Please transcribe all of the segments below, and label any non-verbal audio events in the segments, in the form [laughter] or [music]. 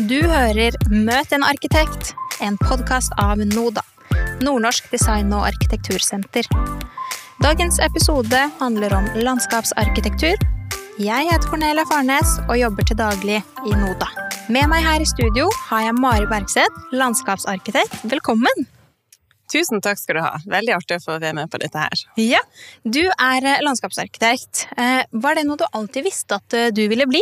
Du hører Møt en arkitekt, en podkast av NODA, Nordnorsk design- og arkitektursenter. Dagens episode handler om landskapsarkitektur. Jeg heter Cornelia Farnes og jobber til daglig i NODA. Med meg her i studio har jeg Mari Bergseth, landskapsarkitekt. Velkommen! Tusen takk skal du ha. Veldig artig å få være med på dette her. Ja, Du er landskapsarkitekt. Eh, var det noe du alltid visste at eh, du ville bli?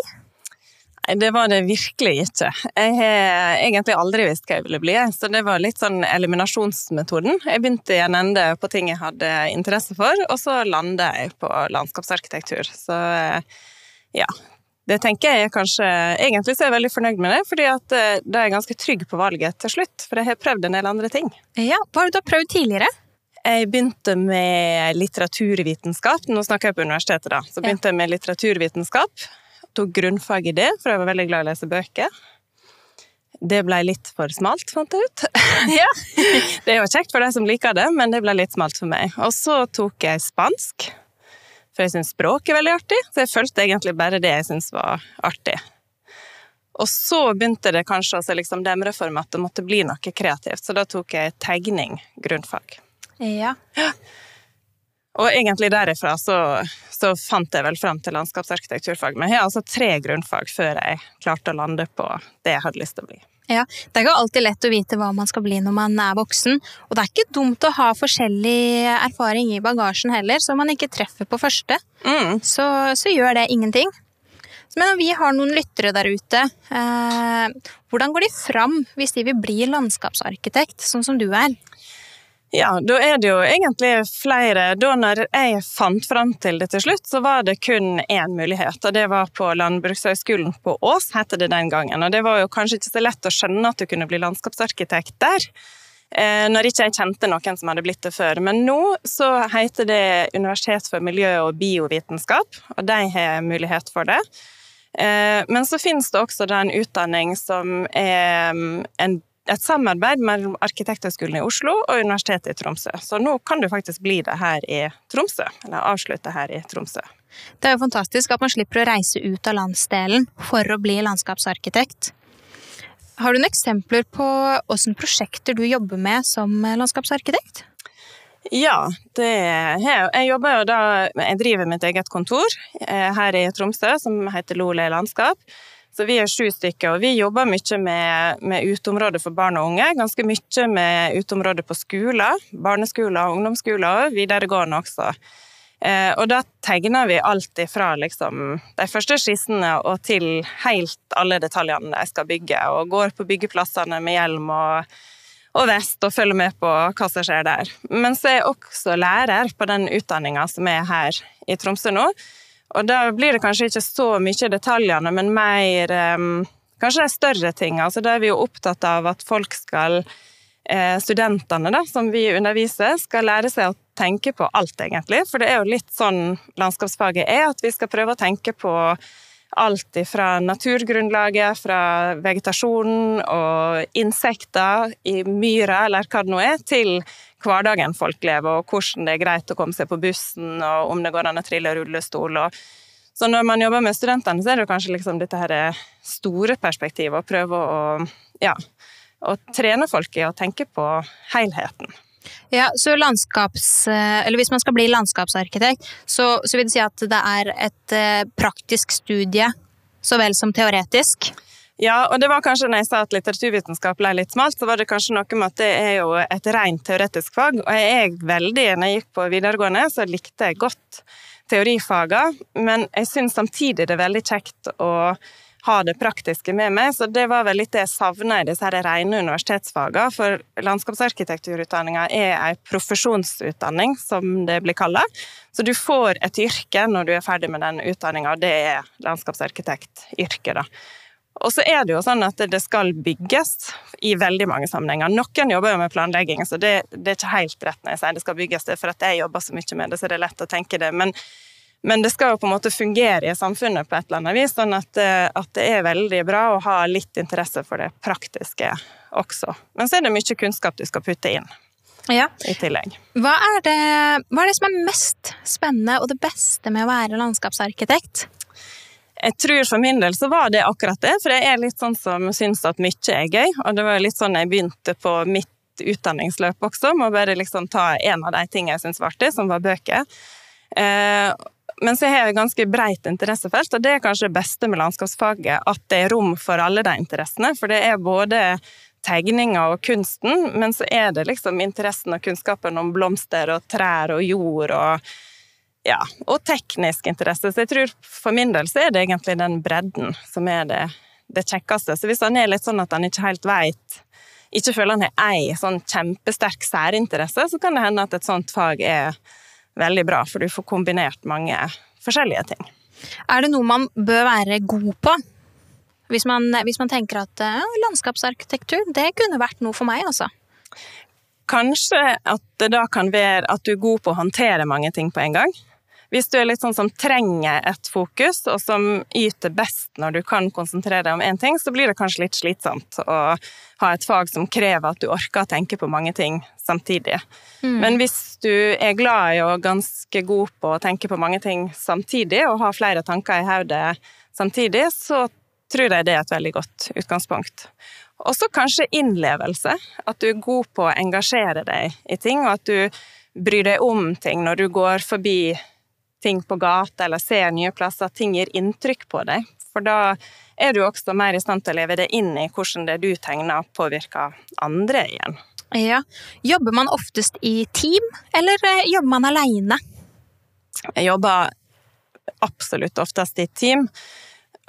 Det var det virkelig ikke. Jeg har egentlig aldri visst hva jeg ville bli, så det var litt sånn eliminasjonsmetoden. Jeg begynte i en ende på ting jeg hadde interesse for, og så landa jeg på landskapsarkitektur. Så ja. Det tenker jeg kanskje Egentlig så er jeg veldig fornøyd med det, fordi at da er jeg ganske trygg på valget til slutt, for jeg har prøvd en del andre ting. Ja, Hva har du da prøvd tidligere? Jeg begynte med litteraturvitenskap. Nå snakker jeg på universitetet, da. Så begynte jeg med litteraturvitenskap tok grunnfag i det, for jeg var veldig glad i å lese bøker. Det ble litt for smalt, fant jeg ut. [laughs] ja. [laughs] Det er jo kjekt for de som liker det, men det ble litt smalt for meg. Og så tok jeg spansk, for jeg syns språk er veldig artig. Så jeg fulgte egentlig bare det jeg syntes var artig. Og så begynte det kanskje å liksom demre for meg at det måtte bli noe kreativt, så da tok jeg tegning grunnfag. Ja. Og egentlig derifra så, så, fant jeg vel fram til landskapsarkitekturfag. Men jeg har altså tre grunnfag før jeg klarte å lande på det jeg hadde lyst til å bli. Ja, Det er ikke alltid lett å vite hva man skal bli når man er voksen. Og det er ikke dumt å ha forskjellig erfaring i bagasjen heller, så man ikke treffer på første. Mm. Så, så, gjør det ingenting. Men vi har noen lyttere der ute. Eh, hvordan går de fram hvis de vil bli landskapsarkitekt, sånn som du er? Ja, da er det jo egentlig flere. Da når jeg fant fram til det til slutt, så var det kun én mulighet, og det var på Landbrukshøgskolen på Ås, het det den gangen. Og det var jo kanskje ikke så lett å skjønne at du kunne bli landskapsarkitekt der. Eh, når ikke jeg kjente noen som hadde blitt det før. Men nå så heter det Universitet for miljø og biovitenskap, og de har mulighet for det. Eh, men så finnes det også en utdanning som er mm, en et samarbeid mellom Arkitekthøgskolen i Oslo og Universitetet i Tromsø. Så nå kan du faktisk bli det her i Tromsø, eller avslutte her i Tromsø. Det er jo fantastisk at man slipper å reise ut av landsdelen for å bli landskapsarkitekt. Har du noen eksempler på hvilke prosjekter du jobber med som landskapsarkitekt? Ja. Jeg jobber jo da Jeg driver mitt eget kontor eh, her i Tromsø som heter Lole landskap. Så vi er sju stykker, og vi jobber mye med, med uteområder for barn og unge. Ganske mye med uteområder på skoler, barneskoler, ungdomsskoler og videregående også. Eh, og da tegner vi alt ifra liksom, de første skissene og til helt alle detaljene de skal bygge, og går på byggeplassene med hjelm og, og vest og følger med på hva som skjer der. Men så er jeg også lærer på den utdanninga som er her i Tromsø nå. Og da blir det kanskje ikke så mye detaljene, men mer kanskje de større tingene. Altså, da er vi jo opptatt av at folk skal eh, Studentene da, som vi underviser, skal lære seg å tenke på alt, egentlig. For det er jo litt sånn landskapsfaget er, at vi skal prøve å tenke på alt fra naturgrunnlaget, fra vegetasjonen og insekter i myra, eller hva det nå er, til hverdagen folk lever, og hvordan det er greit å komme seg på bussen, og om det går an å trille rullestol. Og... Så når man jobber med studentene, så er det kanskje liksom dette her store perspektivet, å prøve å, ja, å trene folk i å tenke på helheten. Ja, så landskaps... Eller hvis man skal bli landskapsarkitekt, så, så vil det si at det er et eh, praktisk studie så vel som teoretisk? Ja, og det var kanskje når jeg sa at litteraturvitenskap ble litt smalt, så var det kanskje noe med at det er jo et rent teoretisk fag. Og jeg er veldig, når jeg gikk på videregående, så likte jeg godt teorifagene, men jeg syns samtidig det er veldig kjekt å ha det praktiske med meg, så det var vel litt det jeg savna i disse her rene universitetsfagene. For landskapsarkitekturutdanninga er ei profesjonsutdanning, som det blir kalla. Så du får et yrke når du er ferdig med den utdanninga, og det er landskapsarkitektyrket, da. Og så er det jo sånn at det skal bygges i veldig mange sammenhenger. Noen jobber jo med planlegging, så det, det er ikke helt rett når jeg sier det skal bygges, det for at jeg jobber så mye med det, så det er lett å tenke det. Men, men det skal jo på en måte fungere i samfunnet på et eller annet vis, sånn at, at, det er veldig bra å ha litt interesse for det praktiske også. Men så er det mye kunnskap du skal putte inn. Ja. I tillegg. Hva er, det, hva er det som er mest spennende og det beste med å være landskapsarkitekt? Jeg tror for min del så var det akkurat det, for jeg er litt sånn som syns at mye er gøy. Og det var litt sånn jeg begynte på mitt utdanningsløp også, med å bare liksom ta en av de tingene jeg syntes var artig, som var bøker. Eh, men så har jeg et ganske breit interessefelt, og det er kanskje det beste med landskapsfaget, at det er rom for alle de interessene. For det er både tegninga og kunsten, men så er det liksom interessen og kunnskapen om blomster og trær og jord og ja, og teknisk interesse. Så jeg tror for min del så er det egentlig den bredden som er det, det kjekkeste. Så hvis han er litt sånn at han ikke helt veit ikke føler han har ei sånn kjempesterk særinteresse, så kan det hende at et sånt fag er veldig bra, for du får kombinert mange forskjellige ting. Er det noe man bør være god på? Hvis man, hvis man tenker at ja, landskapsarkitektur, det kunne vært noe for meg, altså. Kanskje at det da kan være at du er god på å håndtere mange ting på en gang. Hvis du er litt sånn som trenger et fokus, og som yter best når du kan konsentrere deg om én ting, så blir det kanskje litt slitsomt å ha et fag som krever at du orker å tenke på mange ting samtidig. Mm. Men hvis du er glad i og ganske god på å tenke på mange ting samtidig, og har flere tanker i hodet samtidig, så tror jeg det er et veldig godt utgangspunkt. Også kanskje innlevelse. At du er god på å engasjere deg i ting, og at du bryr deg om ting når du går forbi ting på gata eller ser nye plasser, at ting gir inntrykk på deg. For da er du også mer i stand til å leve det inn i hvordan det du tegner, påvirker andre igjen. Ja. Jobber man oftest i team, eller eh, jobber man alene? Jeg jobber absolutt oftest i team.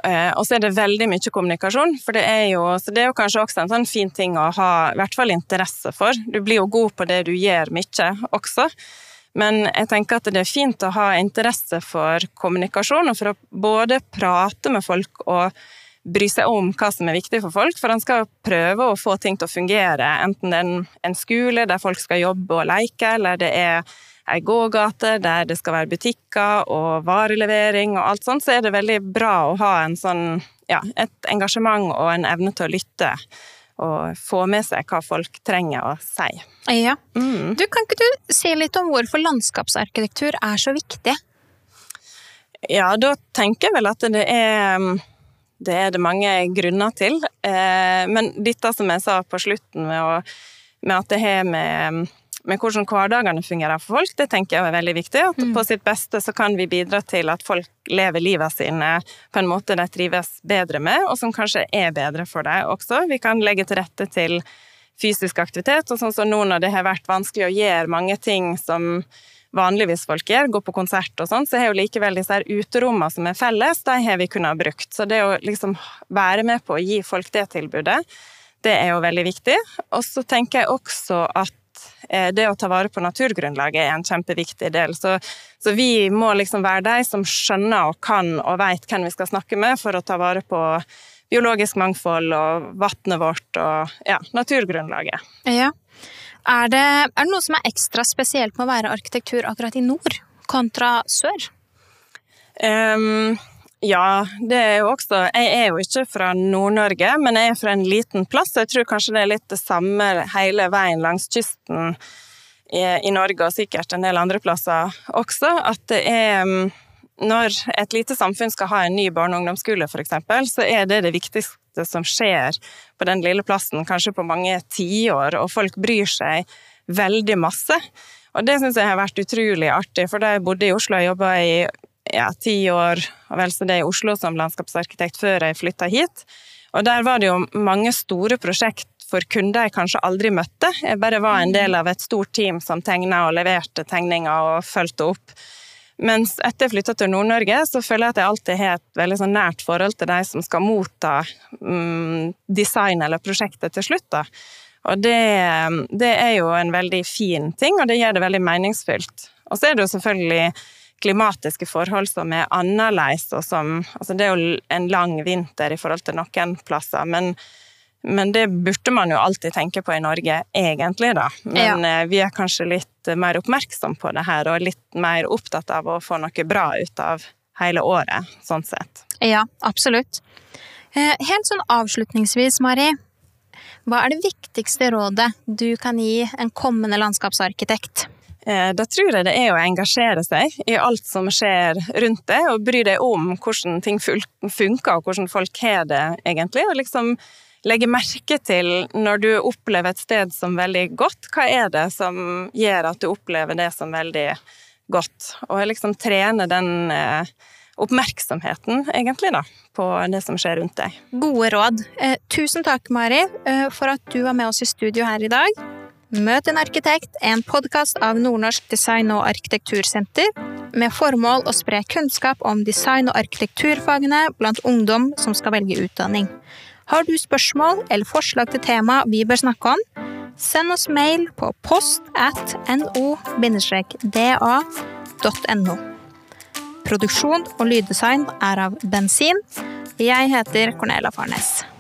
Eh, og så er det veldig mye kommunikasjon, for det er jo, så det er jo kanskje også en sånn fin ting å ha i hvert fall interesse for. Du blir jo god på det du gjør mye også. Men jeg tenker at det er fint å ha interesse for kommunikasjon, og for å både prate med folk og bry seg om hva som er viktig for folk, for en skal prøve å få ting til å fungere, enten det er en skole der folk skal jobbe og leke, eller det er ei gågate der det skal være butikker og varelevering og alt sånt, så er det veldig bra å ha sånn, ja, et engasjement og en evne til å lytte og få med seg hva folk trenger å si. Ja. Mm. Du, kan ikke du si litt om hvorfor landskapsarkitektur er så viktig? Ja, da tenker jeg vel at det er det er det mange grunner til. Eh, men dette som jeg sa på slutten, med, å, med at det har med med hvordan hverdagene fungerer for folk, det tenker jeg er veldig viktig. At mm. på sitt beste så kan vi bidra til at folk lever livet sine på en måte de trives bedre med, og som kanskje er bedre for dem også. Vi kan legge til rette til fysisk aktivitet, og sånn som nå når det har vært vanskelig å gjøre mange ting som vanligvis folk gjør, gå på konsert og sånn, så har jo likevel disse her uterommene som er felles, de har vi kunnet ha brukt. Så det å liksom være med på å gi folk det tilbudet, det er jo veldig viktig. Og så tenker jeg også at Eh, det å ta vare på naturgrunnlaget er en kjempeviktig del. Så, så vi må liksom være de som skjønner og kan og vet hvem vi skal snakke med for å ta vare på biologisk mangfold og vannet vårt og ja, naturgrunnlaget. Ja. Er det, er det noe som er ekstra spesielt med å være arkitektur akkurat i nord kontra sør? Um, ja, det er jo også Jeg er jo ikke fra Nord-Norge, men jeg er fra en liten plass. Jeg tror kanskje det er litt det samme hele veien langs kysten i, i Norge, og sikkert en del andre plasser også, at det er mm, Når et lite samfunn skal ha en ny barne- og ungdomsskole, f.eks., så er det det viktigste som skjer på den lille plassen, kanskje på mange tiår, og folk bryr seg veldig masse. Og det syns jeg har vært utrolig artig, for da jeg bodde i Oslo og jobba i ja, ti år, og vel så det i Oslo som landskapsarkitekt før jeg flytta hit. Og der var det jo mange store prosjekt for kunder jeg kanskje aldri møtte. Jeg bare var en del av et stort team som tegna og leverte tegninger og fulgte opp. Mens etter jeg flytta til Nord-Norge, så føler jeg at jeg alltid har et veldig sånn nært forhold til de som skal motta mm, design eller prosjektet til slutt. da. Og det, det, er jo en veldig fin ting, og det gjør det veldig meningsfylt. Og så er det jo selvfølgelig klimatiske forhold som er annerledes, og som Altså, det er jo en lang vinter i forhold til noen plasser, men, men det burde man jo alltid tenke på i Norge, egentlig, da. Men ja. Eh, vi er kanskje litt mer oppmerksom på det her, og litt mer opptatt av å få noe bra ut av hele året, sånn sett. Ja, absolutt. Eh, helt sånn avslutningsvis, Mari. Hva er det viktigste rådet du kan gi en kommende landskapsarkitekt? Eh, da tror jeg det er å engasjere seg i alt som skjer rundt deg, og bry deg om hvordan ting funker, og hvordan folk har det, egentlig. Og liksom legge merke til når du opplever et sted som veldig godt, hva er det som gjør at du opplever det som veldig godt? Og liksom trene den eh, oppmerksomheten, egentlig, da, på det som skjer rundt deg. Gode råd. Eh, tusen takk, Mari, for at du var med oss i studio her i dag. Møt en arkitekt, en podkast av Nordnorsk design- og arkitektursenter, med formål å spre kunnskap om design- og arkitekturfagene blant ungdom som skal velge utdanning. Har du spørsmål eller forslag til tema vi bør snakke om? Send oss mail på post at no-da.no. Produksjon og lyddesign er av Bensin. Jeg heter Cornelia Farnes.